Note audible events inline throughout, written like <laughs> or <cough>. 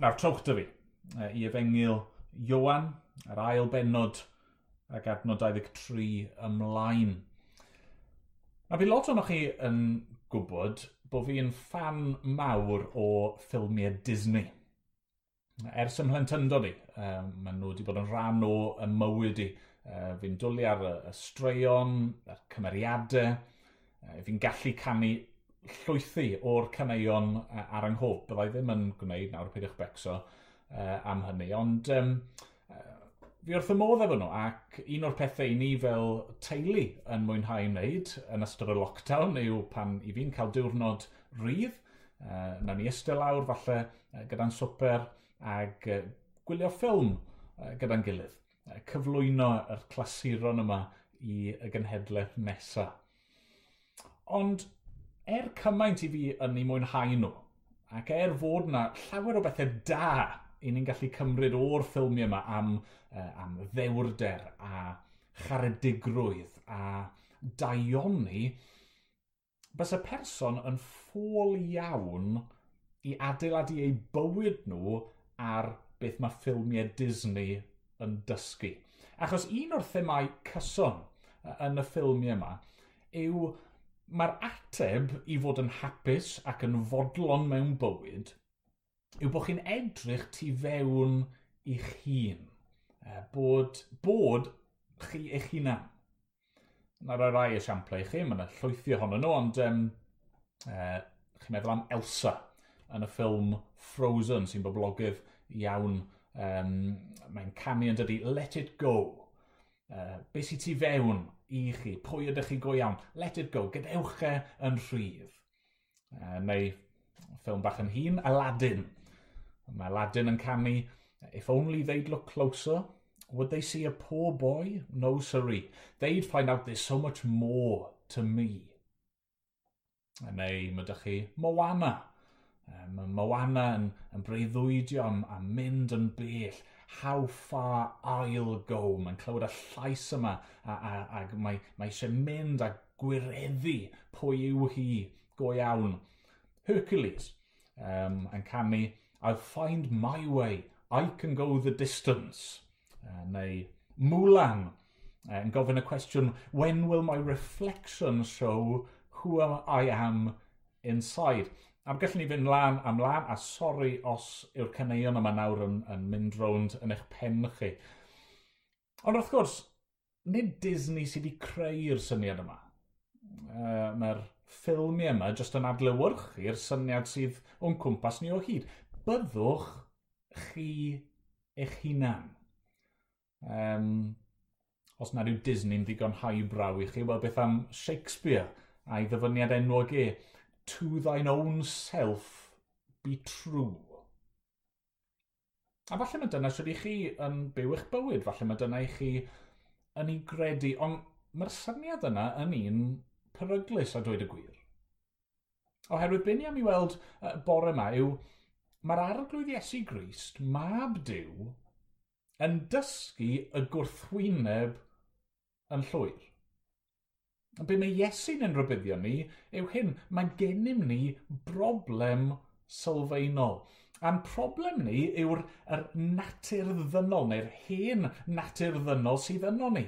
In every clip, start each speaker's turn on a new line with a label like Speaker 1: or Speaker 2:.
Speaker 1: Nawr, trowch dy fi i efengil Iwan, yr ail benod ac adnod 23 ymlaen. A fi lot ohonoch chi yn gwybod bod fi'n fan mawr o ffilmiau Disney. Ers ym mhlentyndod i, um, maen nhw wedi bod yn rhan o y mywyd i. Uh, fi'n dwlu ar y, y straeon, y cymeriadau, uh, fi'n gallu canu llwythu o'r caneuon ar anghof. Byddai ddim yn gwneud nawr peidiwch becso uh, am hynny, ond um, uh, fi wrth y modd efo nhw, ac un o'r pethau i ni fel teulu yn mwynhau wneud yn ystod y lockdown yw pan i fi'n cael diwrnod rydd, uh, na ni ystod lawr falle uh, gyda'n swper ac uh, gwylio ffilm uh, gyda'n gilydd, uh, cyflwyno yr clasuron yma i y genhedlaeth nesaf. Ond er cymaint i fi yn ei mwynhau nhw, ac er fod yna llawer o bethau da i ni'n gallu cymryd o'r ffilmiau yma am, uh, am ddewrder a charedigrwydd a daioni, bys y person yn ffôl iawn i adeiladu ei bywyd nhw ar beth mae ffilmiau Disney yn dysgu. Achos un o'r themau cyson yn y ffilmiau yma yw Mae'r ateb i fod yn hapus ac yn fodlon mewn bywyd yw bod chi'n edrych tu fewn i'ch hun. E, bod, bod chi eich hunan. Na roi rai esiamplau i chi, mae yna llwythi ohono nhw, ond um, uh, chi'n meddwl am Elsa yn y ffilm Frozen sy'n boblogydd iawn. Um, Mae'n canu yn dydi Let It Go. E, uh, be sy'n ti fewn i chi, pwy ydych chi go iawn, let it go, gadewch e yn rhydd. E, neu ffilm bach yn hun, Aladdin. Mae Aladdin yn canu, if only they'd look closer, would they see a poor boy? No siree, they'd find out there's so much more to me. E, neu mae ydych chi Moana. Mae Moana yn, yn breuddwydio am, am mynd yn bell how far I'll go. Mae'n clywed y llais yma a, a, ac mae, mae eisiau mynd a gwireddu pwy yw hi go iawn. Hercules um, yn canu I'll find my way, I can go the distance. Uh, neu Mulan yn uh, gofyn y cwestiwn When will my reflection show who I am inside? A gallwn ni fynd lan am lan, a sori os yw'r caneuon yma nawr yn, yn mynd rownd yn eich pen chi. Ond wrth gwrs, nid Disney sydd wedi creu'r syniad yma. Uh, Mae'r ffilmiau yma jyst yn adlewyrchu'r syniad sydd o'n cwmpas ni o hyd. Byddwch chi eich hunan. Um, os nad yw Disney'n ddigon high braw i chi, wel beth am Shakespeare a'i ddyfyniad enwog e to thine own self be true. A falle mae dyna sydd i chi yn byw eich bywyd, falle mae dyna i chi yn ei gredu, ond mae'r syniad yna yn un peryglus a dweud y gwir. Oherwydd byn i am i weld uh, bore yma yw, mae'r arglwydd Iesu Grist, mab Dyw, yn dysgu y gwrthwyneb yn llwyr. Be mae Iesu'n yn rybuddio ni yw hyn, mae gennym ni broblem sylfaenol. A'n problem ni yw'r er natur ddynol, neu'r hen natur ddynol sydd yno ni.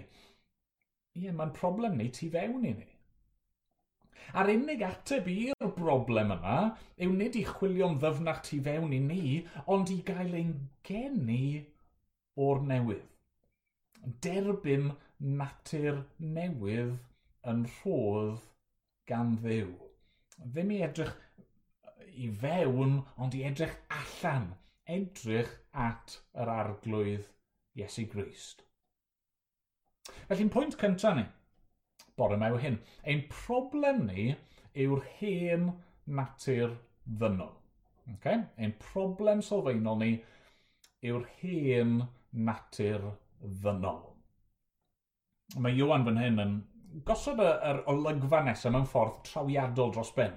Speaker 1: Ie, mae'n problem ni tu fewn i ni. A'r unig ateb i'r broblem yma yw nid i chwilio'n ddyfnach tu fewn i ni, ond i gael ein geni o'r newydd. Derbyn natur newydd yn rhodd gan ddew. Ddim i edrych i fewn, ond i edrych allan, edrych at yr arglwydd Iesu Grist. Felly'n pwynt cyntaf ni, bore mew hyn, ein problem ni yw'r hen natur ddynol. Okay? Ein problem sylfaenol ni yw'r hen natur ddynol. Mae Iwan fan hyn yn gosod y, yr olygfa nesaf mewn ffordd trawiadol dros ben.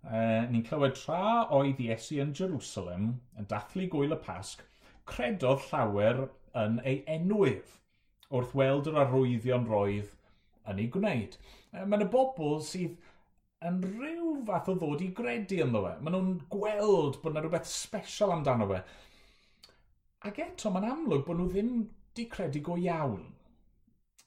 Speaker 1: E, ni'n clywed tra oedd Iesu yn Jerusalem yn dathlu gwyl y Pasg, credodd llawer yn ei enwyf wrth weld yr arwyddion roedd yn ei gwneud. E, Mae yna bobl sydd yn rhyw fath o ddod i gredu ynddo fe. Maen nhw'n gweld bod yna rhywbeth special amdano fe. Ac eto, mae'n amlwg bod nhw ddim di credu go iawn.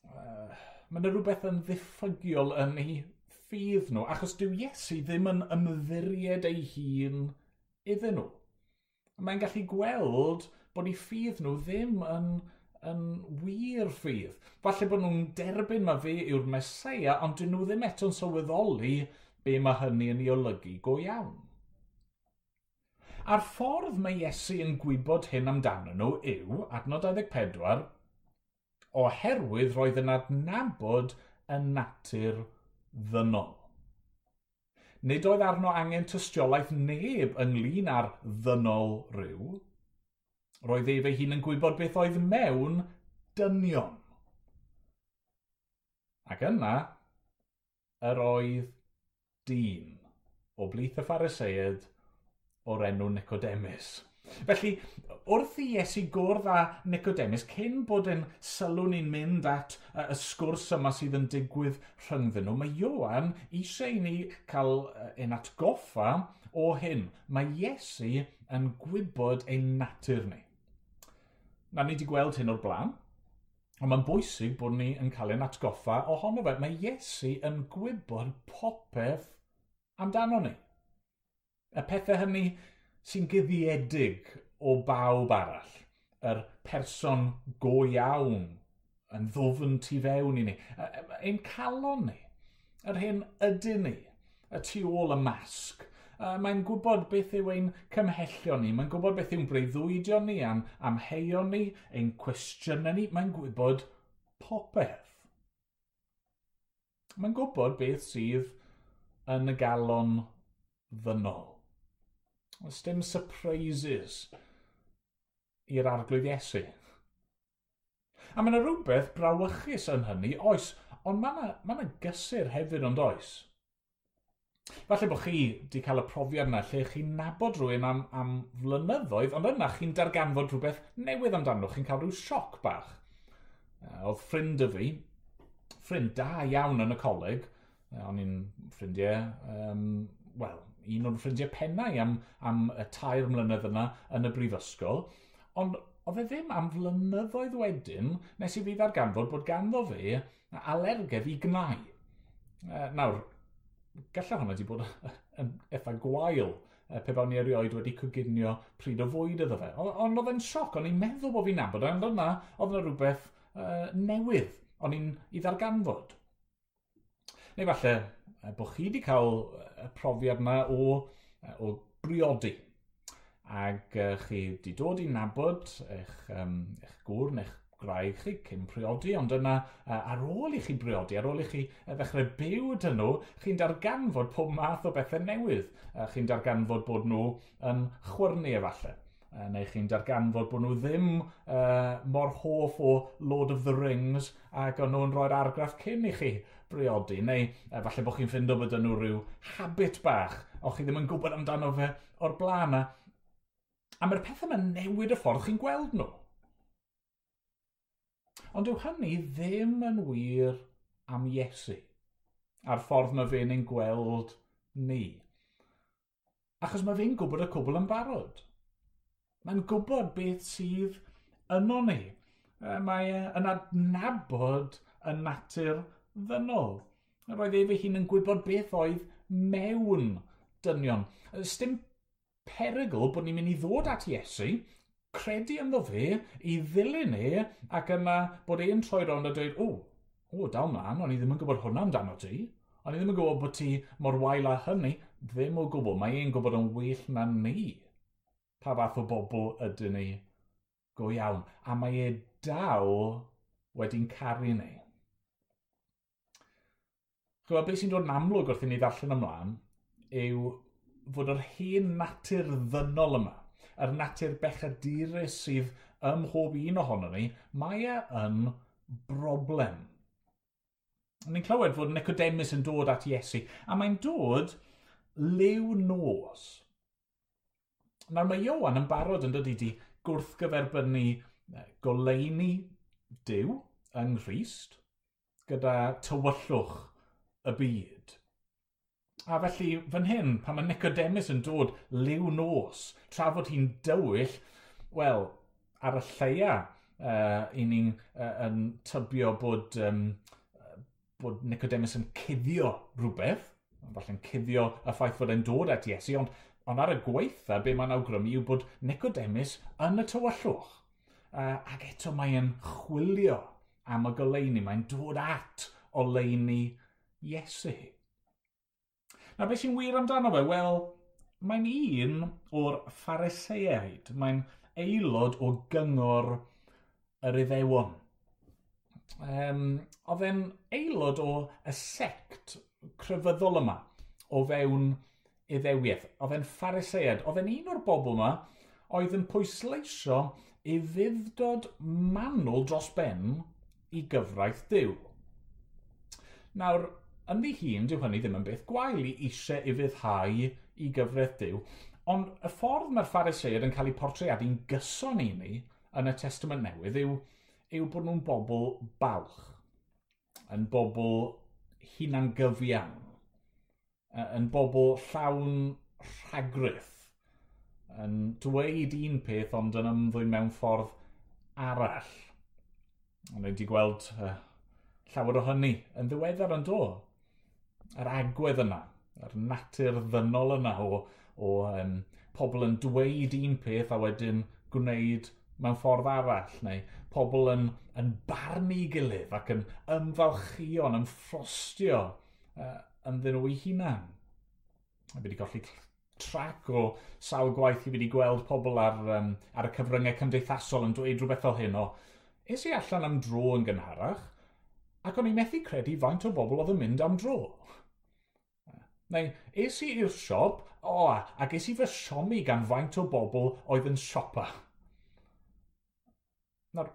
Speaker 1: Uh, mae yna rhywbeth yn ddiffygiol yn ei ffydd nhw, achos dyw Iesu ddim yn ymddiried ei hun iddyn nhw. Mae'n gallu gweld bod ei ffydd nhw ddim yn, yn wir ffydd. Falle bod nhw'n derbyn mae fe yw'r Mesoea, ond dyn nhw ddim eto'n sylweddoli be mae hynny yn ei olygu go iawn. A'r ffordd mae Iesu yn gwybod hyn amdano nhw yw, adnod 24, oherwydd roedd yn adnabod y natur ddynol. Nid oedd arno angen tystiolaeth neb ynglyn â'r ddynol rhyw, roedd ef ei hun yn gwybod beth oedd mewn dynion. Ac yna, yr oedd dyn o blith y phariseid o'r enw Nicodemus. Felly, wrth i Iesu gwrdd â Nicodemus, cyn bod yn sylw ni'n mynd at y sgwrs yma sydd yn digwydd rhyngddyn nhw, mae Iwan eisiau i ni cael ein atgoffa o hyn. Mae Iesu yn gwybod ein natur ni. Na ni wedi gweld hyn o'r blaen, ond mae'n bwysig bod ni yn cael ein atgoffa ohono fe. Mae Iesu yn gwybod popeth amdano ni. Y pethau hynny sy'n gyddiedig o bawb arall. Yr person go iawn yn ddofn tu fewn i ni. Ein calon ni. Yr hyn ydyn ni. Y tu ôl y masg. Mae'n gwybod beth yw ein cymhellion ni. Mae'n gwybod beth yw'n breuddwydio ni am, am heion ni, ein cwestiynau ni. Mae'n gwybod popeth. Mae'n gwybod beth sydd yn y galon ddynol. Oes dim surprises i'r arglwydd Iesu. A mae yna rhywbeth brawychus yn hynny, oes, ond mae yna, mae yna gysur hefyd ond oes. Falle bod chi wedi cael y profiad yna lle chi'n nabod rhywun am, am flynyddoedd, ond yna chi'n darganfod rhywbeth newydd amdano, chi'n cael rhyw sioc bach. Oedd ffrind y fi, ffrind da iawn yn y coleg, o'n i'n ffrindiau, um, wel, un o'r ffrindiau pennau am, am y tair mlynedd yna yn y brifysgol, ond oedd e ddim am flynyddoedd wedyn nes i fi ddarganfod bod ganddo fe alergedd i gnau. E, nawr, gallai hwnna wedi bod <laughs> yn eitha gwael pe bawn ni erioed wedi coginio pryd o fwyd iddo fe. Ond oedd e'n sioc, o'n i'n meddwl bod fi'n nabod, e, ond yna oedd yna rhywbeth uh, newydd o'n i'n i ddarganfod. Neu falle bod chi wedi cael y profiad yna o, o briodi ac uh, chi wedi dod i nabod eich, um, eich gŵr neu'ch graig chi cyn priodi, ond yna uh, ar ôl i chi briodi, ar ôl i chi uh, ddechrau byw dyn nhw, chi'n darganfod pob math o bethau newydd. Uh, chi'n darganfod bod nhw yn chwyrnu efallai uh, neu chi'n darganfod bod nhw ddim uh, mor hoff o Lord of the Rings ac o'n nhw'n rhoi'r argraff cyn i chi briodi, neu e, falle bod chi'n ffindo bod nhw rhyw habit bach, ond chi ddim yn gwybod amdano fe o'r blaen. A mae'r pethau yma newid y ffordd chi'n gweld nhw. Ond yw hynny ddim yn wir am Iesu, a'r ffordd mae fe'n ein gweld ni. Achos mae fe'n gwybod y cwbl yn barod. Mae'n gwybod beth sydd yno ni. E, mae e yn adnabod y natur ddynol. Roedd ef ei hun yn gwybod beth oedd mewn dynion. Stym perygl bod ni'n mynd i ddod at Iesu, credu ynddo fe, i ddilyn e, ac yna bod e'n troi rownd a dweud, o, o, dal mlaen, o'n i ddim yn gwybod hwnna amdano ti. O'n i ddim yn gwybod bod ti mor wael â hynny. Ddim o gwbl, mae e'n gwybod yn well na ni. Pa fath o bobl ydyn ni go iawn. A mae e dal wedi'n caru ni. Chwa, beth sy'n dod yn amlwg wrth i ni ddarllen ymlaen yw fod yr hen natur ddynol yma, yr natur bechadurus sydd ym mhob un ohono ni, mae e yn broblem. Ni'n clywed fod Nicodemus yn dod at Iesu, a mae'n dod liw nos. Nawr mae Iowan yn barod yn dydi di gwrthgyferbynnu goleini Dyw yng Nghyst gyda tywyllwch y byd. A felly, fan hyn, pan mae Nicodemus yn dod liw nos, tra fod hi'n dywyll, wel, ar y lleia, uh, i ni'n uh, yn tybio bod, um, bod Nicodemus yn cuddio rhywbeth, falle'n cuddio y ffaith fod e'n dod at Iesu, ond, ond ar y gweitha be mae'n awgrymu yw bod Nicodemus yn y tywyllwch. Uh, ac eto mae'n chwilio am y goleini, mae'n dod at oleini Iesu. Na beth sy'n wir amdano fe? Wel, mae'n un o'r phariseaid. Mae'n aelod o gyngor yr iddewon. Um, oedd e'n aelod o y sect crefyddol yma o fewn iddewiaeth. Oedd e'n phariseaid. Oedd e'n un o'r bobl yma oedd yn pwysleisio i ddiddod manwl dros ben i gyfraith Dyw. Nawr, yn ddi hun, dyw hynny ddim yn beth gwael i eisiau i fyddhau i gyfraith Dyw. Ond y ffordd mae'r phariseid yn cael eu portreadu'n gyson i ni yn y testament newydd yw, yw bod nhw'n bobl balch, yn bobl hunan gyfiawn, yn bobl llawn rhagryth, yn dweud un peth ond yn ymddwyn mewn ffordd arall. Ond wedi gweld uh, llawer o hynny yn ddiweddar yn dod yr agwedd yna, yr natur ddynol yna o, o um, pobl yn dweud un peth a wedyn gwneud mewn ffordd arall, neu pobl yn, yn barnu gilydd ac yn ymfalchio, yn ffrostio uh, ynddyn nhw eu hunan. A wedi golli trac o sawl gwaith i wedi gweld pobl ar, um, ar y cyfryngau cymdeithasol yn dweud rhywbeth fel hyn o, is i allan am dro yn gynharach? ac o'n i methu credu faint o bobl oedd yn mynd am dro. Neu, es i i'r siop, o, oh, ac es i fy siomi gan faint o bobl oedd yn siopa. Nawr,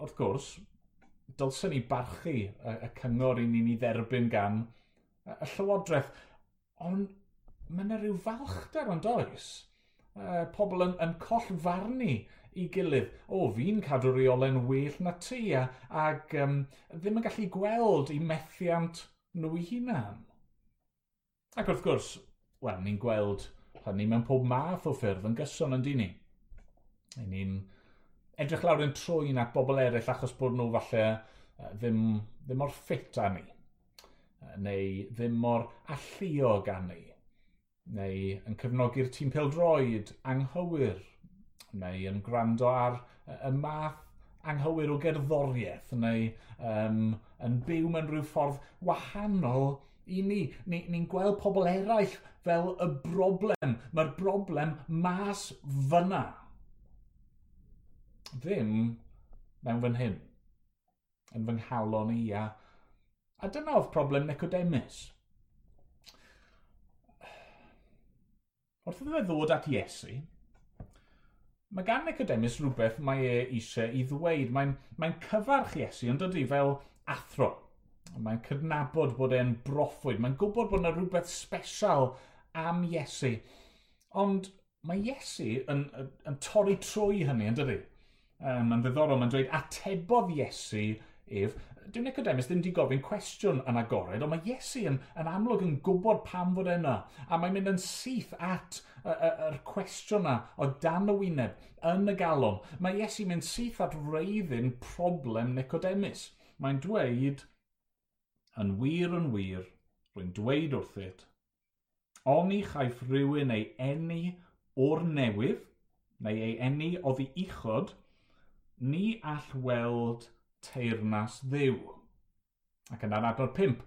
Speaker 1: wrth gwrs, dylsyn ni barchu y, y cyngor i ni'n ei dderbyn gan y Llywodraeth, ond mae yna rhyw falchder yn does. Uh, pobl yn, yn coll farnu i gilydd. O, fi'n cadw reolen well na ti, a, ac um, ddim yn gallu gweld i methiant nhw i hunan. Ac wrth gwrs, wel, ni'n gweld hynny mewn pob math o ffyrdd yn gyson yn dyn ni. Ni'n edrych lawr yn trwy'n at bobl eraill achos bod nhw falle ddim, ddim mor ffit â ni, neu ddim mor alluog â ni, neu yn cefnogi'r tîm peldroed anghywir neu yn gwrando ar y math anghywir o gerddoriaeth neu um, yn byw mewn rhyw ffordd wahanol i ni. Ni'n ni, gweld pobl eraill fel y broblem. Mae'r broblem mas fyna. Ddim mewn fan hyn. Yn fy nghalon i a... A dyna oedd problem Nicodemus. Wrth iddo fe ddod at Iesu, mae gan Nicodemus rhywbeth mae e eisiau i ddweud. Mae'n mae cyfarch Iesu, ond dydy fel athro. Mae'n cydnabod bod e'n broffwyd. Mae'n gwybod bod yna rhywbeth special am Iesu. Ond mae Iesu yn, yn, yn torri trwy hynny, yn dydy? Um, mae'n ddiddorol, mae'n dweud atebodd Iesu ef, dyw Nicodemus ddim wedi gofyn cwestiwn yn agored, ond mae Iesu yn, yn amlwg yn gwybod pam fod yna, a mae'n mynd yn syth at yr cwestiwn yna o dan y wyneb yn y galon. Mae Iesu mynd syth at reiddyn problem Nicodemus. Mae'n dweud, yn wir yn wir, rwy'n dweud wrthyt, oni chaiff rhywun ei enni o'r newydd, neu ei enni oddi uchod, ni all weld teirnas ddiw. Ac yn anadol 5,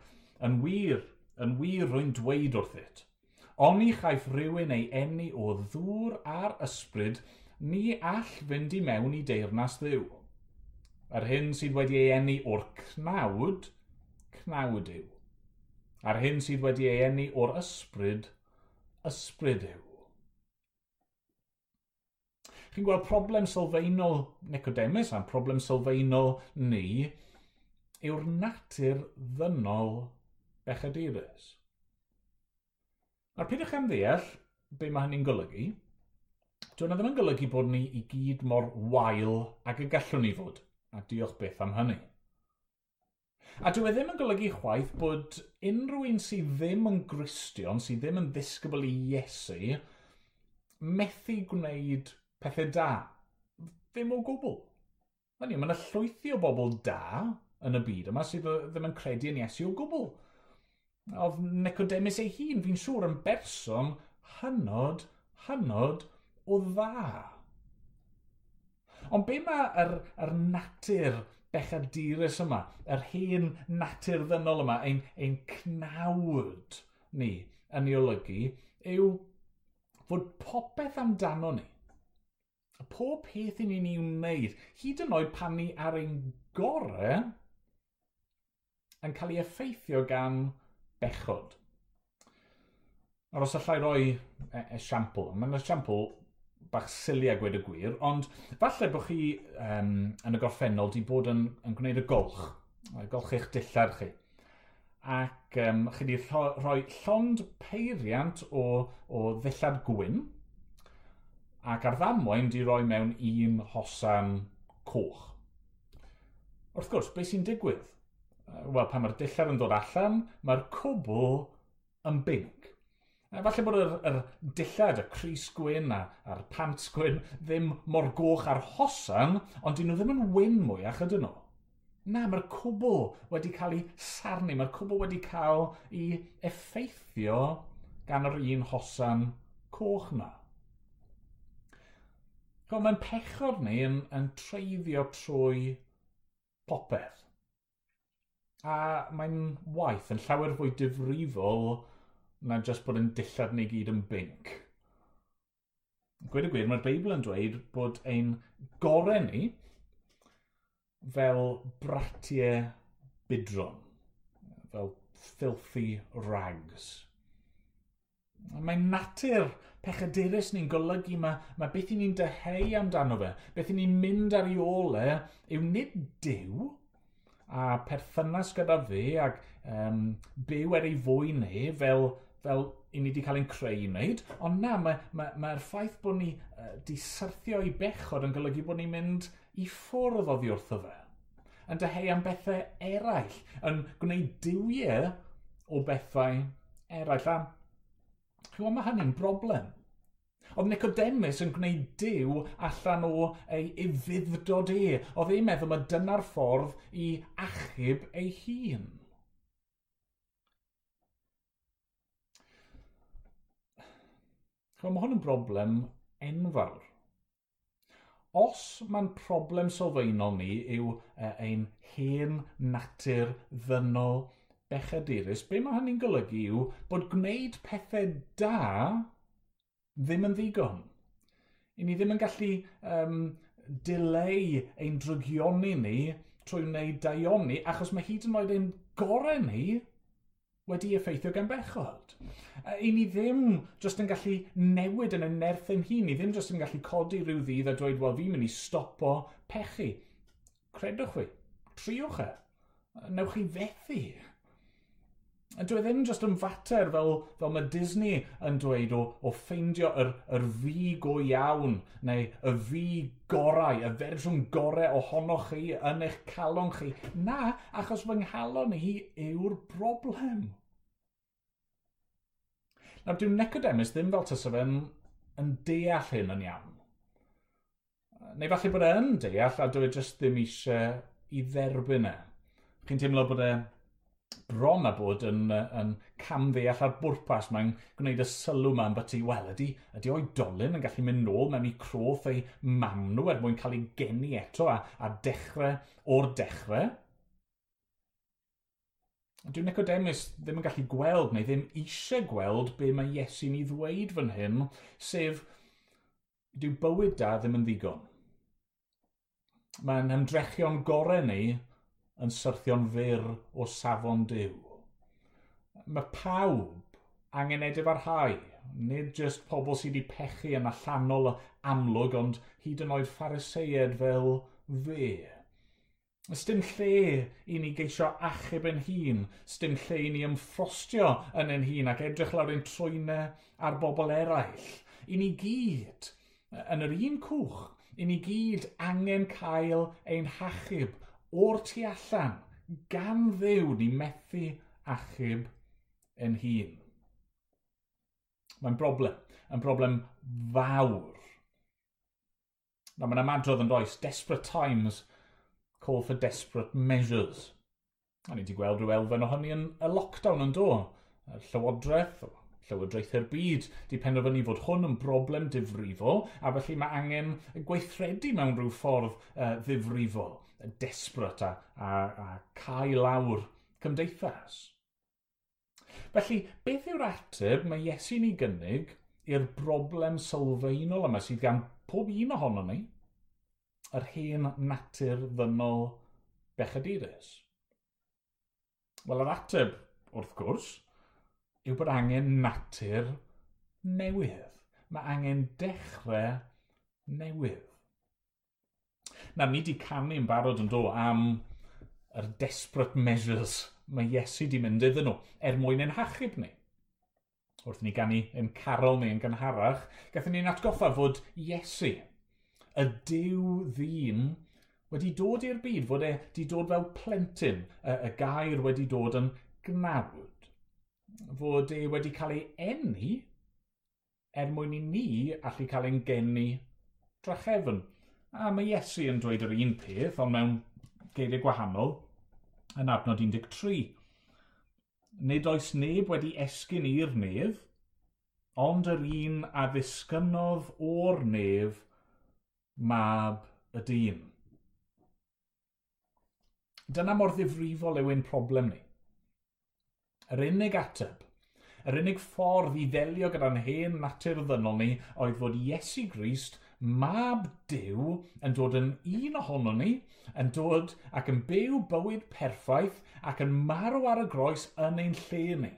Speaker 1: yn wir, yn wir rwy'n dweud wrthyt. Oni chaiff rhywun ei enni o ddŵr a'r ysbryd, ni all fynd i mewn i deirnas ddiw. Yr hyn sydd wedi ei enni o'r cnawd, cnawd yw. A'r hyn sydd wedi ei enni o'r ysbryd, ysbryd yw chi'n gweld problem sylfaenol Nicodemus a'n problem sylfaenol ni yw'r natur ddynol bechadurus. A'r pidwch am ddeall be mae hynny'n golygu, dyna ddim yn golygu bod ni i gyd mor wael ac y gallwn ni fod, a diolch beth am hynny. A dwi e ddim yn golygu chwaith bod unrhyw un sydd ddim yn gristion, sydd ddim yn ddisgybl i Iesu, methu gwneud pethau da. Ddim o gwbl. Na mae yna llwythi o bobl da yn y byd yma sydd ddim yn credu yn Iesu o gwbl. Oedd Nicodemus ei hun, fi'n siŵr, yn berson hynod, hynod o dda. Ond be mae yr, yr natur bechadurus yma, yr hen natur ddynol yma, ein, ein cnawd ni yn ei olygu, yw fod popeth amdano ni pob peth i ni'n ei wneud, hyd yn oed pan ni ar ein gorau, yn cael ei effeithio gan bechod. Ar os allai roi e, esiampl, mae'n esiampl bach siliau gweud y gwir, ond falle bod chi um, yn y gorffennol di bod yn, yn gwneud y golch, y golch eich dillar chi. Ac um, chi wedi rhoi llond peiriant o, o ddillad gwyn, ac ar ddamwain di roi mewn un hosan coch. Wrth gwrs, beth sy'n digwydd? Wel, pan mae'r dillad yn dod allan, mae'r cwbl yn binc. Falle bod yr, yr dillad, y Cris Gwyn a, a'r Pant Gwyn ddim mor goch ar hosan, ond dyn nhw ddim yn wyn mwyach ydyn nhw. Na, mae'r cwbl wedi cael ei sarnu, mae'r cwbl wedi cael ei effeithio gan yr un hosan coch na mae'n pechod ni yn, yn treiddio trwy popeth. A mae'n waith yn llawer fwy difrifol na jyst bod yn dillad ni gyd yn binc. Gwyd y gwir, mae'r Beibl yn dweud bod ein gorau ni fel bratiau bidron, fel filthy rags. Mae natur pechadurus ni'n golygu, mae, mae beth i ni'n deheu amdano fe, beth i ni'n mynd ar ei olau, e, yw nid diw a perthynas gyda fe ac um, byw er ei fwy ni fel, fel i ni wedi cael ein creu i wneud, ond na, mae'r mae, mae, ffaith bod ni wedi uh, syrthio i bechod yn golygu bod ni'n mynd i ffwrdd oddi wrtho fe yn deheu am bethau eraill, yn gwneud diwiau o bethau eraill. A Chwa mae hynny'n broblem. Oedd Nicodemus yn gwneud diw allan o ei ufuddod e. Oedd e'n meddwl mae dyna'r ffordd i achub ei hun. Chwa, mae hwn yn broblem enfawr. Os mae'n problem sylfaenol ni yw uh, ein hen natur ddynol bechadurus, be mae hynny'n golygu yw bod gwneud pethau da ddim yn ddigon. I ni ddim yn gallu um, dileu ein drygioni ni trwy wneud daioni, achos mae hyd yn oed ein gorau ni wedi effeithio gan bechod. I ni ddim jyst yn gallu newid yn y nerth yn hun, ni ddim jyst yn gallu codi rhyw ddydd a dweud, wel, fi'n mynd i stopo pechu. Credwch fi, triwch e. Newch chi fethu dwi ddim jyst yn fater fel, fel mae Disney yn dweud o, o ffeindio yr, yr fi go iawn, neu y fi gorau, y fersiwn gorau ohonoch chi yn eich calon chi. Na, achos fy nghalon hi yw'r broblem. Nawr, dwi'n Nicodemus ddim fel tysa fe yn, yn deall hyn yn iawn. Neu falle bod e yn deall a dwi jyst ddim eisiau i dderbyn e. Chi'n teimlo bod e bron a bod yn, yn camddeall ar bwrpas. Mae'n gwneud y sylw ma'n byti, wel, ydy, ydy oedolyn yn gallu mynd nôl mewn i croth ei mam nhw er mwyn cael ei geni eto a, a dechrau o'r dechrau. Dwi'n Nicodemus ddim yn gallu gweld neu ddim eisiau gweld be mae Iesu'n ei ddweud fan hyn, sef dyw bywyd da ddim yn ddigon. Mae'n ymdrechion gorau ni yn syrthio'n fyr o safon diw. Mae pawb angen edrych barhau, nid jyst pobl sydd wedi pechu yn allanol amlwg, ond hyd yn oed phariseied fel fe. Ys dim lle i ni geisio achub yn hun, dim lle i ni ymffrostio yn ein hun ac edrych lawr ein trwynau ar bobl eraill. I ni gyd, yn yr un cwch, i ni gyd angen cael ein hachub o'r tu allan, gan ddew ni methu achub yn hun. Mae'n broblem, yn broblem fawr. Na, mae'n ymadrodd yn does, desperate times call for desperate measures. A ni wedi gweld rhyw elfen o yn y lockdown yn do. Y Llywodraeth, Llywodraethu'r byd, di penderfynu fod hwn yn broblem difrifol, a felly mae angen gweithredu mewn rhyw ffordd uh, ddifrifol desbryd a, a, a cael lawr cymdeithas. Felly, beth yw'r ateb mae Iesu'n ei gynnig i'r broblem sylfaenol yma sydd gan pob un ohono ni? Yr hen natur ddynol bechadurus. Wel, yr ateb, wrth gwrs, yw bod angen natur newydd. Mae angen dechrau newydd na ni wedi canu yn barod yn do am yr desperate measures mae Iesu wedi mynd iddyn nhw er mwyn ein hachub ni. Wrth ni gannu yn carol neu yn gynharach, gathen ni'n atgoffa fod Iesu, y diw ddyn, wedi dod i'r byd, fod e wedi dod fel plentyn, y, y gair wedi dod yn gnawd. Fod e wedi cael ei enni er mwyn i ni allu cael ein geni drachefn. A mae Iesu yn dweud yr un peth, ond mewn geiriau gwahanol, yn adnod 13. Nid oes neb wedi esgyn i'r nef, ond yr un a ddisgynodd o'r nef mab y dyn. Dyna mor ddifrifol yw ein problem ni. Yr unig ateb, yr unig ffordd i ddelio gyda'n hen natur ddynol ni oedd fod Iesu Grist – mab Dyw yn dod yn un ohono ni, yn dod ac yn byw bywyd perffaith ac yn marw ar y groes yn ein lle ni.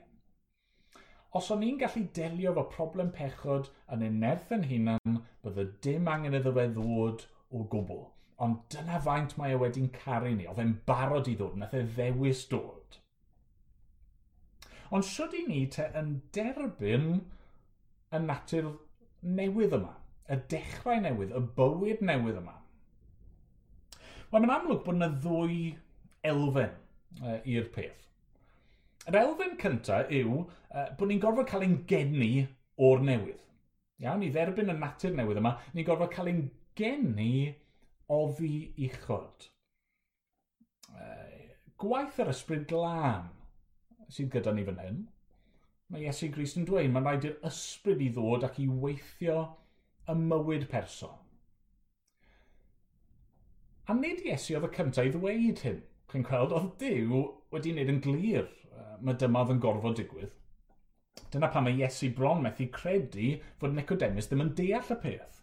Speaker 1: Os o'n i'n gallu delio fo problem pechod yn ein nerth yn hunan, bydde dim angen iddo fe ddod o gwbl. Ond dyna faint mae e wedi'n caru ni. Oedd e'n barod i ddod, nath e ddewis dod. Ond sydd i ni te yn derbyn y natur newydd yma? y dechrau newydd, y bywyd newydd yma. Wel, mae'n amlwg bod yna ddwy elfen uh, i'r peth. Yr elfen cyntaf yw uh, bod ni'n gorfod cael ein geni o'r newydd. Iawn, i dderbyn y natur newydd yma, ni'n gorfod cael ein geni oddi uchod. Uh, gwaith yr ysbryd glân sydd gyda ni fan hyn, mae Iesu Grist yn dweud, mae'n rhaid i'r ysbryd i ddod ac i weithio y mywyd person. A nid Iesu oedd y cyntaf i ddweud hyn. Chi'n gweld, oedd Dyw wedi wneud yn glir. Mae dyma oedd yn gorfod digwydd. Dyna pam mae Iesu bron methu credu fod Nicodemus ddim yn deall y peth.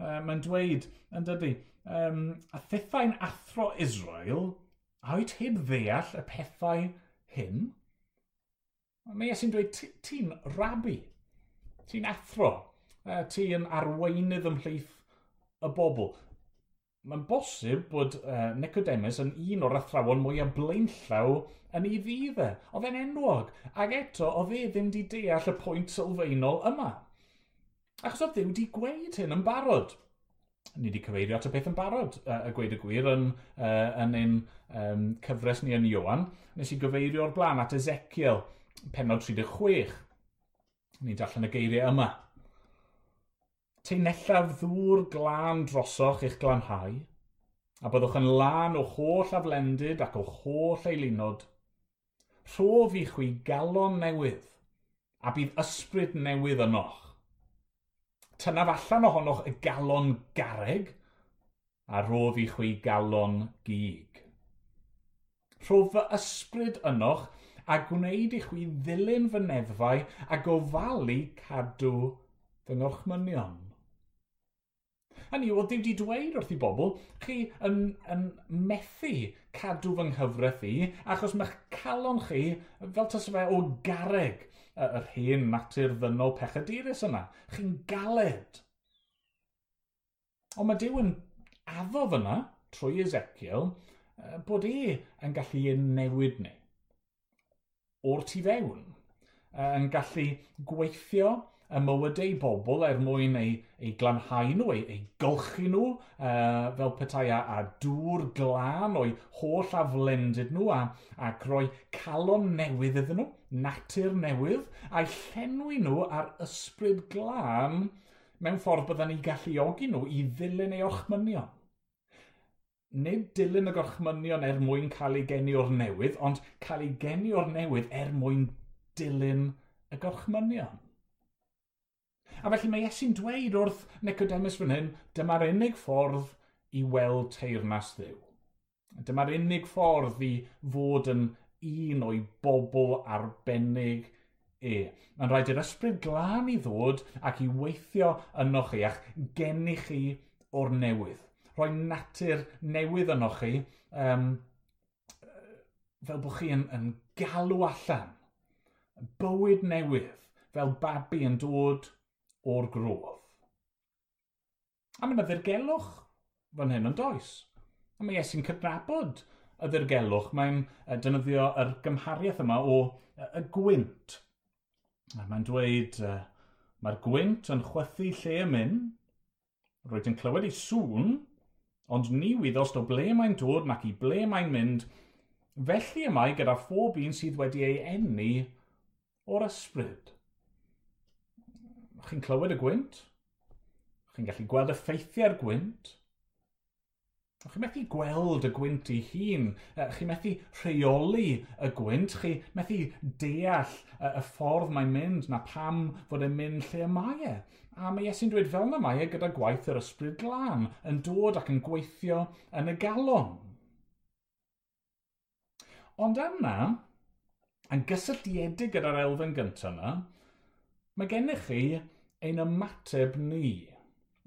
Speaker 1: Uh, mae'n dweud, yn dydy, um, a thithau'n athro Israel, a oed heb ddeall y pethau hyn? Mae Iesu'n dweud, ti'n rabi, ti'n athro, uh, ti yn arweinydd ymhlith y bobl. Mae'n bosib bod uh, Nicodemus yn un o'r athrawon mwyaf blaenllaw yn ei ddidde. Oedd e'n enwog, ac eto oedd e ddim wedi deall y pwynt sylfaenol yma. Achos oedd Dduw wedi gweud hyn yn barod. Ni wedi cyfeirio at y peth yn barod, uh, y gweud y gwir, yn, uh, yn ein um, cyfres ni yn Iwan. Nes i gyfeirio o'r blaen at Ezekiel, penod 36. Ni'n darllen y geiriau yma teunellaf ddŵr glân drosoch i'ch glanhau, a byddwch yn lân o holl aflendid ac o holl eilinod. Rhof i chwi galon newydd, a bydd ysbryd newydd ynoch. Tynaf allan ohonoch y galon gareg, a rhof i chwi galon gig. Rhof fy ysbryd ynoch, a gwneud i chwi ddilyn fy neddfau, a gofalu cadw fy ngorchmynion. Hynny yw, ddim wedi dweud wrth i bobl, chi yn, yn methu cadw fy nghyfraith i, achos mae'ch calon chi fel tas fe o gareg yr hen natur ddynol pechadurus yna. Chi'n galed. Ond mae Dyw yn addo fyna trwy Ezekiel bod e yn gallu ein newid ni o'r tu fewn yn gallu gweithio y mywydau bobl er mwyn ei, ei glanhau nhw, ei, ei gylchu nhw uh, fel petai a, a dŵr glân o'i holl aflendid nhw a, a roi calon newydd iddyn nhw, natur newydd, a'i llenwi nhw ar ysbryd glân mewn ffordd byddwn ni galluogi nhw i ddilyn ei ochmynion. Nid dilyn y gorchmynion er mwyn cael ei geni o'r newydd, ond cael ei geni o'r newydd er mwyn dilyn y gorchmynion. A felly mae Iesu'n dweud wrth Nicodemus fan hyn, dyma'r unig ffordd i weld teirnas ddiw. Dyma'r unig ffordd i fod yn un o'i bobl arbennig e. Mae'n rhaid i'r ysbryd glân i ddod ac i weithio yno chi a'ch geni chi o'r newydd. Rhoi natur newydd yno chi um, fel bod chi yn, yn galw allan. Bywyd newydd fel babi yn dod o'r grof. A mae yna ddirgelwch fan hyn yn does. A mae Iesu'n cydnabod y ddirgelwch. Mae'n dynyddio yr gymhariaeth yma o y gwynt. Mae'n dweud, mae'r gwynt yn chwythu lle y mynd, roedd yn clywed ei sŵn, ond ni wyddost o ble mae'n dod nac i ble mae'n mynd, felly y mae gyda phob un sydd wedi ei enni o'r ysbryd chi'n clywed y gwynt, chi'n gallu gweld effeithiau'r gwynt, Chi'n methu gweld y gwynt ei hun, chi'n methu rheoli y gwynt, chi'n methu deall y ffordd mae'n mynd na pam fod e'n mynd lle mae e. A mae Iesu'n dweud fel na mae e gyda gwaith yr ysbryd glân yn dod ac yn gweithio yn y galon. Ond yna, yn gysylltiedig gyda'r elfen gyntaf yna, mae gennych chi ein ymateb ni.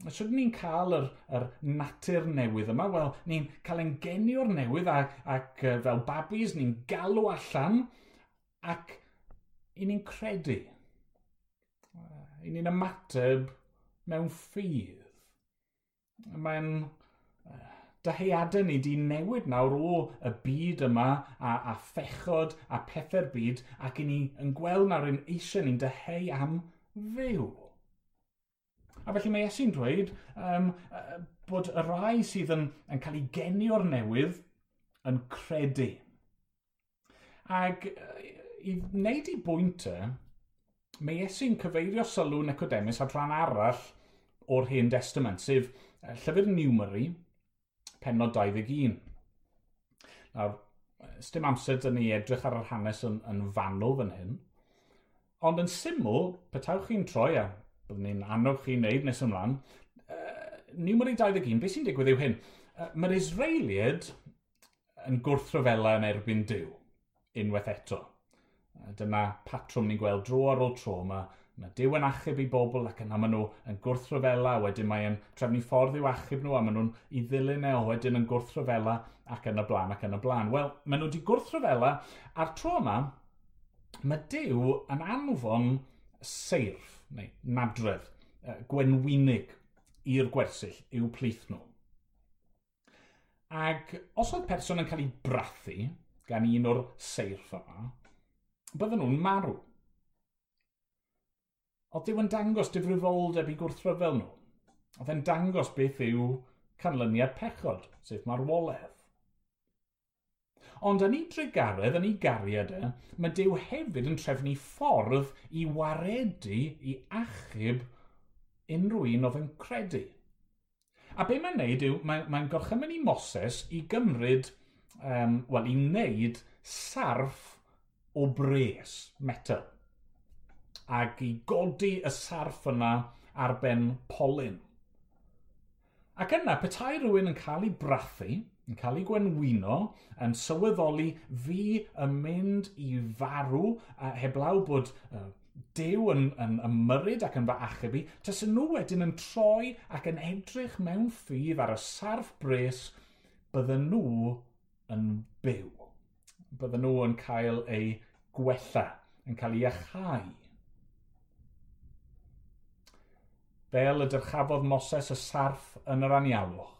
Speaker 1: Sut ni'n cael yr, yr natur newydd yma, wel, ni'n cael ein genio'r newydd ac, ac fel babis ni'n galw allan ac i ni'n credu. I ni'n ymateb mewn ffydd. Mae'n dyheadau ni di newid nawr o y byd yma a, a phechod a pethau'r byd ac i ni yn gweld nawr yn eisiau ni'n dyheu am fyw. A felly mae Iesu'n dweud um, bod y rai sydd yn, yn cael ei genio'r newydd yn credu. Ac i wneud i bwyntau, e, mae Iesu'n cyfeirio sylw Nicodemus at rhan arall o'r Hen Testament, sef Llyfr Numeri, penod 21. Nawr, dim amser dyn ni edrych ar yr hanes yn, yn fanwl fan hyn, ond yn syml, petawch chi'n troi a byddwn ni'n annog chi'n neud nes ymlaen, uh, niwmeri 21, beth sy'n digwydd yw hyn? Uh, Mae'r Israeliad yn gwrthryfela yn erbyn Dyw, unwaith eto. Uh, dyna patrwm ni'n gweld dro ar ôl tro, mae Mae Dyw yn achub i bobl ac yna maen nhw yn gwrthryfela, wedyn mae'n trefnu ffordd i'w achub nhw a maen nhw'n i ddilyn e, wedyn yn gwrthryfela ac yn y blaen ac yn y blaen. Wel, maen nhw wedi gwrthryfela a'r tro yma, mae Dyw yn anfon seirff neu nadredd, gwenwynig i'r gwersyll i'w plith nhw. Ac os oedd person yn cael ei brathu gan un o'r seirff yma, bydden nhw'n marw. Oedd Dyw yn dangos difrifoldeb i gwrthryfel nhw. Oedd e'n dangos beth yw canlyniad pechod, sef marwolaeth. Ond yn ei drigaredd, yn ei gariad e, mae Dyw hefyd yn trefnu ffordd i waredu i achub unrhyw un oedd yn credu. A be mae'n neud yw, mae'n mae, gorchymyn i Moses i gymryd, um, wel, i wneud sarf o bres, metal ac i godi y sarff yna ar ben polyn. Ac yna, petai rhywun yn cael ei brathu, yn cael ei gwenwyno, yn sylweddoli fi yn mynd i farw a heblaw bod uh, dew yn, yn ymyryd ac yn fy achub i, tas nhw wedyn yn troi ac yn edrych mewn ffydd ar y sarf bres, bydden nhw yn byw. Bydden nhw yn cael eu gwella, yn cael eu achau. fel y dyrchafodd Moses y sarf yn yr anialwch.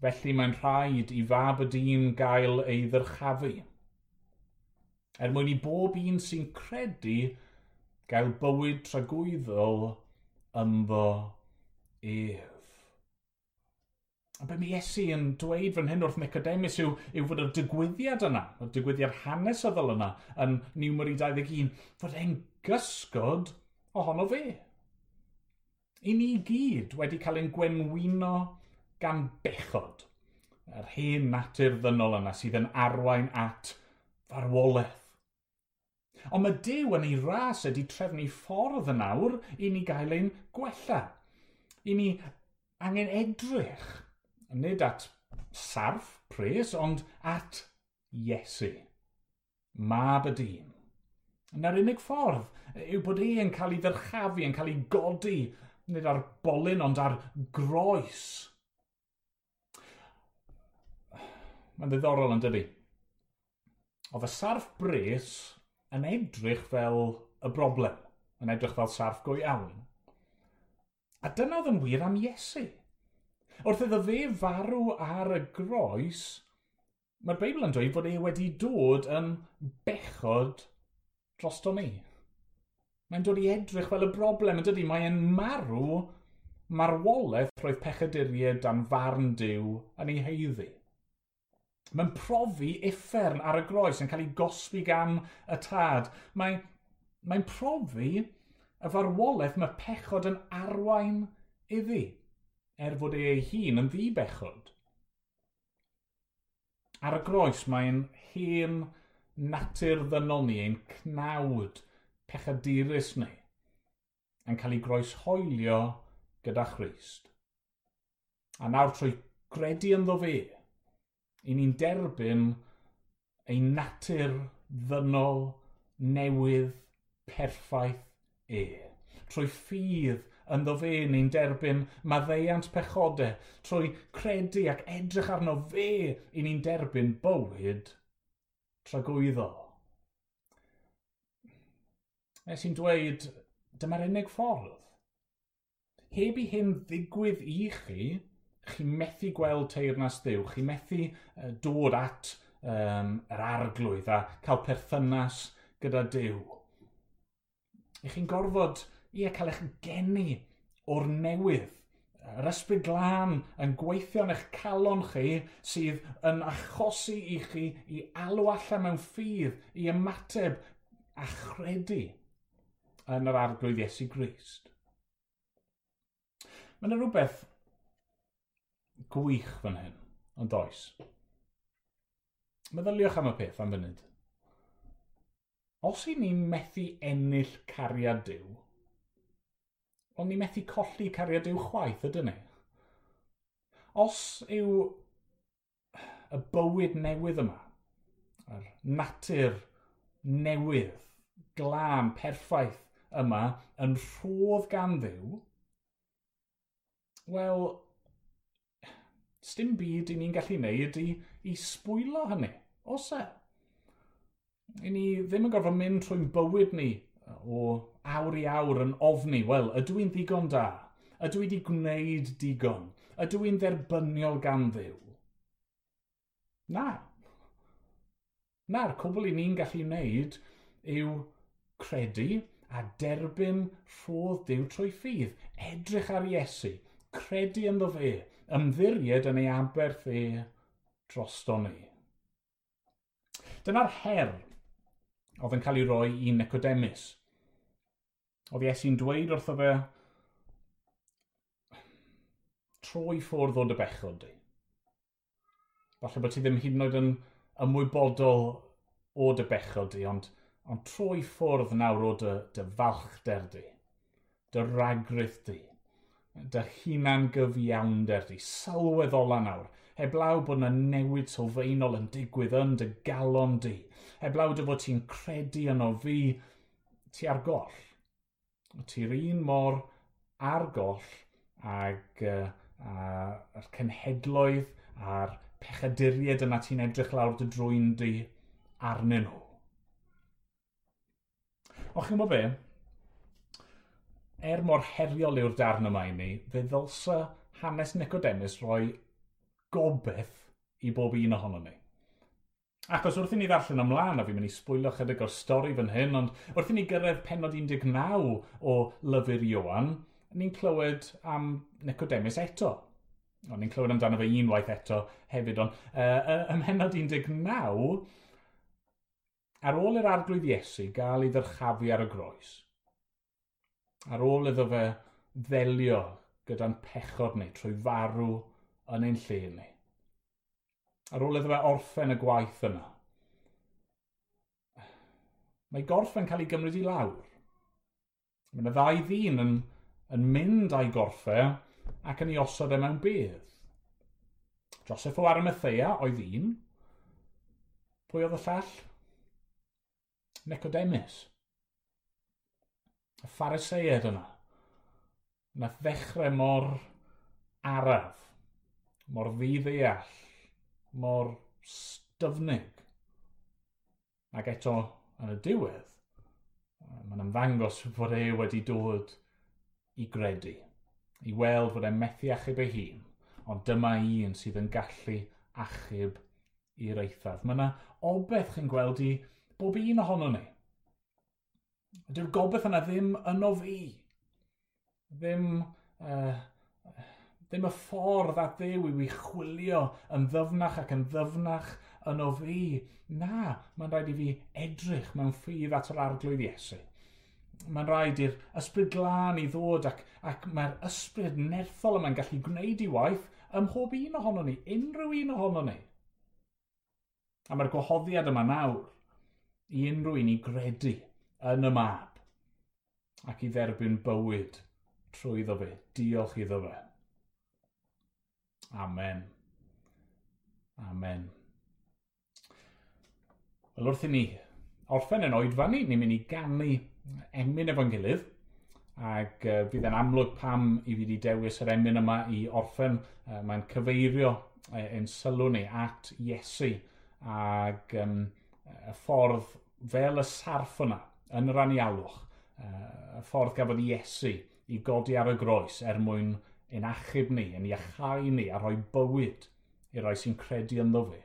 Speaker 1: Felly mae'n rhaid i fab y dyn gael ei ddyrchafu. Er mwyn i bob un sy'n credu gael bywyd tragwyddol ynddo ef. A be mi Iesu yn dweud fan hyn wrth Nicodemus yw, yw fod y digwyddiad yna, y digwyddiad hanesyddol yna, yn Niwmeri 21, fod e'n gysgod ohono fe i ni gyd wedi cael ein gwenwino gan bechod, yr hen natur ddynol yna sydd yn arwain at farwolaeth. Ond mae Dyw yn ei ras ydy trefnu ffordd yn awr i ni gael ein gwella. I ni angen edrych, nid at sarf, pres, ond at Iesu. Mab y dyn. Na'r unig ffordd yw bod e yn cael ei ddyrchafu, yn cael ei godi nid ar bolyn, ond ar groes. Mae'n ddiddorol yn dydy. Oedd y sarf bres yn edrych fel y broblem, yn edrych fel sarf go iawn. A dyna oedd yn wir am Iesu. Wrth iddo fe farw ar y groes, mae'r Beibl yn dweud fod e wedi dod yn bechod drosto ni mae'n dod i edrych fel y broblem, ydydi? Mae'n marw marwolaeth roedd pechaduriau dan farn diw yn ei heiddi. Mae'n profi uffern ar y groes yn cael ei gosbi gan y tad. Mae'n mae profi y farwolaeth mae pechod yn arwain iddi, er fod e ei hun yn ddibechod. Ar y groes mae'n hen natur ddynol ni, ein cnawd, pechadurus ni yn cael ei groeshoelio gyda Christ. A nawr trwy gredu ynddo fe, i ni'n derbyn ei natur ddynol newydd perffaith e. Trwy ffydd ynddo fe ni'n derbyn maddeiant pechodau, trwy credu ac edrych arno fe i ni'n derbyn bywyd tragwyddo sy'n dweud, dyma'r unig ffordd. Heb i hyn ddigwydd i chi, chi methu gweld teirnas ddiw, chi methu dod at um, yr arglwydd a cael perthynas gyda Dyw. I chi'n gorfod, ie, cael eich geni o'r newydd. Yr ysbryd glân yn gweithio yn eich calon chi sydd yn achosi i chi i alw allan mewn ffydd, i ymateb a chredu yn yr arglwydd Iesu Grist. Mae yna rhywbeth gwych fan hyn, ond does. Meddyliwch am y peth am funud. Os i ni'n methu ennill cariad diw, ond ni'n methu colli cariad diw chwaith ydyn ni. Os yw y bywyd newydd yma, yr natur newydd, glân, perffaith, yma yn rhodd gan ddiw, wel, sdim byd i ni'n gallu wneud i, i sbwylo hynny, os e? I ni ddim yn gorfod mynd trwy'n bywyd ni o awr i awr yn ofni, wel, ydw i'n ddigon da? Ydw i wedi gwneud digon? Ydw i'n dderbyniol gan ddiw? Na. Na'r cwbl i ni'n gallu wneud yw credu a derbyn rhodd Dyw trwy ffydd. Edrych ar Iesu, credu ynddo fe, ymddiried yn ei aberth e drosto ni. Dyna'r her oedd yn cael ei roi i Nicodemus. Oedd Iesu'n dweud wrtho fe, troi ffwrdd o dy bechod di. Falle bod ti ddim hyd yn oed yn ymwybodol o dy bechod di, ond ond trwy ffwrdd nawr o dy, dy falchder di, dy ragrydd di, dy hunan gyfiawnder di, sylweddola nawr, heblaw bod yna newid sylfaenol yn digwydd yn dy galon di, heblaw dy fod ti'n credu yno fi, ti ar goll. Ti'r un mor ar goll ag uh, a'r cenhedloedd a'r pechaduried yna ti'n edrych lawr dy drwy'n di arnyn nhw. Och chi'n be? Er mor heriol yw'r darn yma i ni, fe ddylsa hanes Nicodemus roi gobeith i bob un ohono ni. Ac os wrth i ni ddarllen ymlaen, a fi'n mynd i sbwylio chydig o'r stori fan hyn, ond wrth i ni gyrraedd penod 19 o Lyfr Iwan, ni'n clywed am Nicodemus eto. Ond ni'n clywed amdano fe unwaith eto hefyd, ond uh, ym mhenod 19, ar ôl i'r arglwydd Iesu gael ei ddyrchafu ar y groes, ar ôl iddo fe ddelio gyda'n pechod ni trwy farw yn ein lle ni, ar ôl iddo fe orffen y gwaith yna, mae gorffen cael ei gymryd i lawr. Mae yna ddau ddyn yn, yn mynd â'i gorffau ac yn ei osod e mewn bydd. Joseph o Arimathea oedd un. Pwy oedd y llall? Nicodemus. Y phariseiad yna. Nath ddechrau mor araf, mor fiddeall, mor styfnig. Ac eto, yn y diwedd, mae'n ymddangos fod e wedi dod i gredu, i weld fod e'n methu achub ei hun, ond dyma un sydd yn gallu achub i'r eithaf. Mae yna obeth chi'n gweld i bob un ohono ni. Dyw'r gobeith yna ddim yno fi. Ddim, uh, ddim y ffordd a ddew i wi chwilio yn ddyfnach ac yn ddyfnach yno fi. Na, mae'n rhaid i fi edrych mewn ffydd at yr arglwydd Iesu. Mae'n rhaid i'r ysbryd glân i ddod ac, ac mae'r ysbryd nerthol yma'n gallu gwneud i waith ym mhob un ohono ni, unrhyw un ohono ni. A mae'r gwahoddiad yma nawr i unrhyw un i gredu yn y mab ac i dderbyn bywyd trwy ddo fe. Diolch iddo fe. Amen. Amen. Wel wrth i ni orffen yn oedfa ni, ni'n mynd i gannu emyn efo'n gilydd ac uh, bydd yn amlwg pam i fi wedi dewis yr emyn yma i orffen. Uh, Mae'n cyfeirio uh, ein sylw ni at Iesu ac um, y ffordd fel y sarff yna yn yr anialwch, y ffordd gafodd Iesu i godi ar y groes er mwyn ein achub ni, yn iachau ni a rhoi bywyd i rai sy'n credu ynddo fe.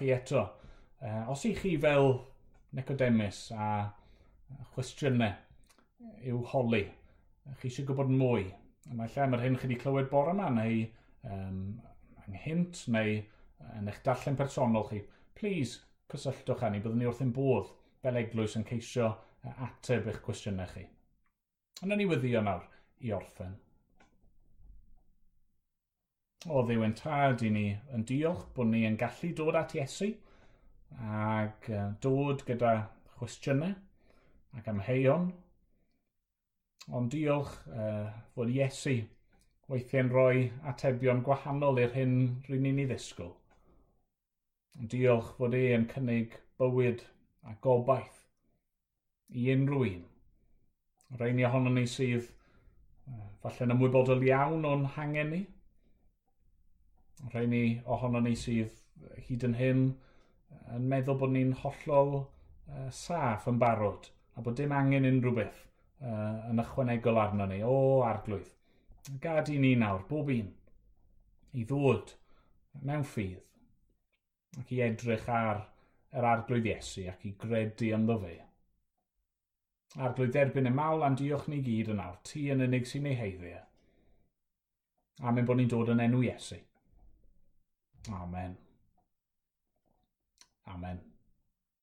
Speaker 1: chi eto. Uh, os i chi fel Nicodemus a chwestiynau yw holi, chi eisiau gwybod mwy. Mae lle mae'r hyn chi wedi clywed bore yma, neu um, anghynt, neu yn eich darllen personol chi. Please, cysylltwch â ni, byddwn ni wrth ein bodd fel eglwys yn ceisio ateb eich cwestiynau chi. Yna ni weddio nawr i orffen o ddiwen tad i ni yn diolch bod ni yn gallu dod at Iesu ac dod gyda chwestiynau ac amheion. Ond diolch uh, fod Iesu weithiau'n rhoi atebion gwahanol i'r hyn rydyn ni'n ei ddisgwyl. Diolch fod e yn cynnig bywyd a gobaith i unrhyw un. Rhain i ohono ni sydd uh, falle'n ymwybodol iawn o'n hangen ni, rhai ni ohono ni sydd hyd yn hyn yn meddwl bod ni'n hollol uh, saff yn barod a bod dim angen unrhyw beth uh, yn ychwanegol arno ni o arglwydd. Gad i ni nawr, bob un, i ddod mewn ffydd ac i edrych ar yr arglwydd Iesu ac i gredu ynddo fe. Arglwydd derbyn y mawl a'n diolch ni gyd yn awr, ti yn unig sy'n ei heiddiau. Amen bod ni'n dod yn enw Iesu. Amen. Amen.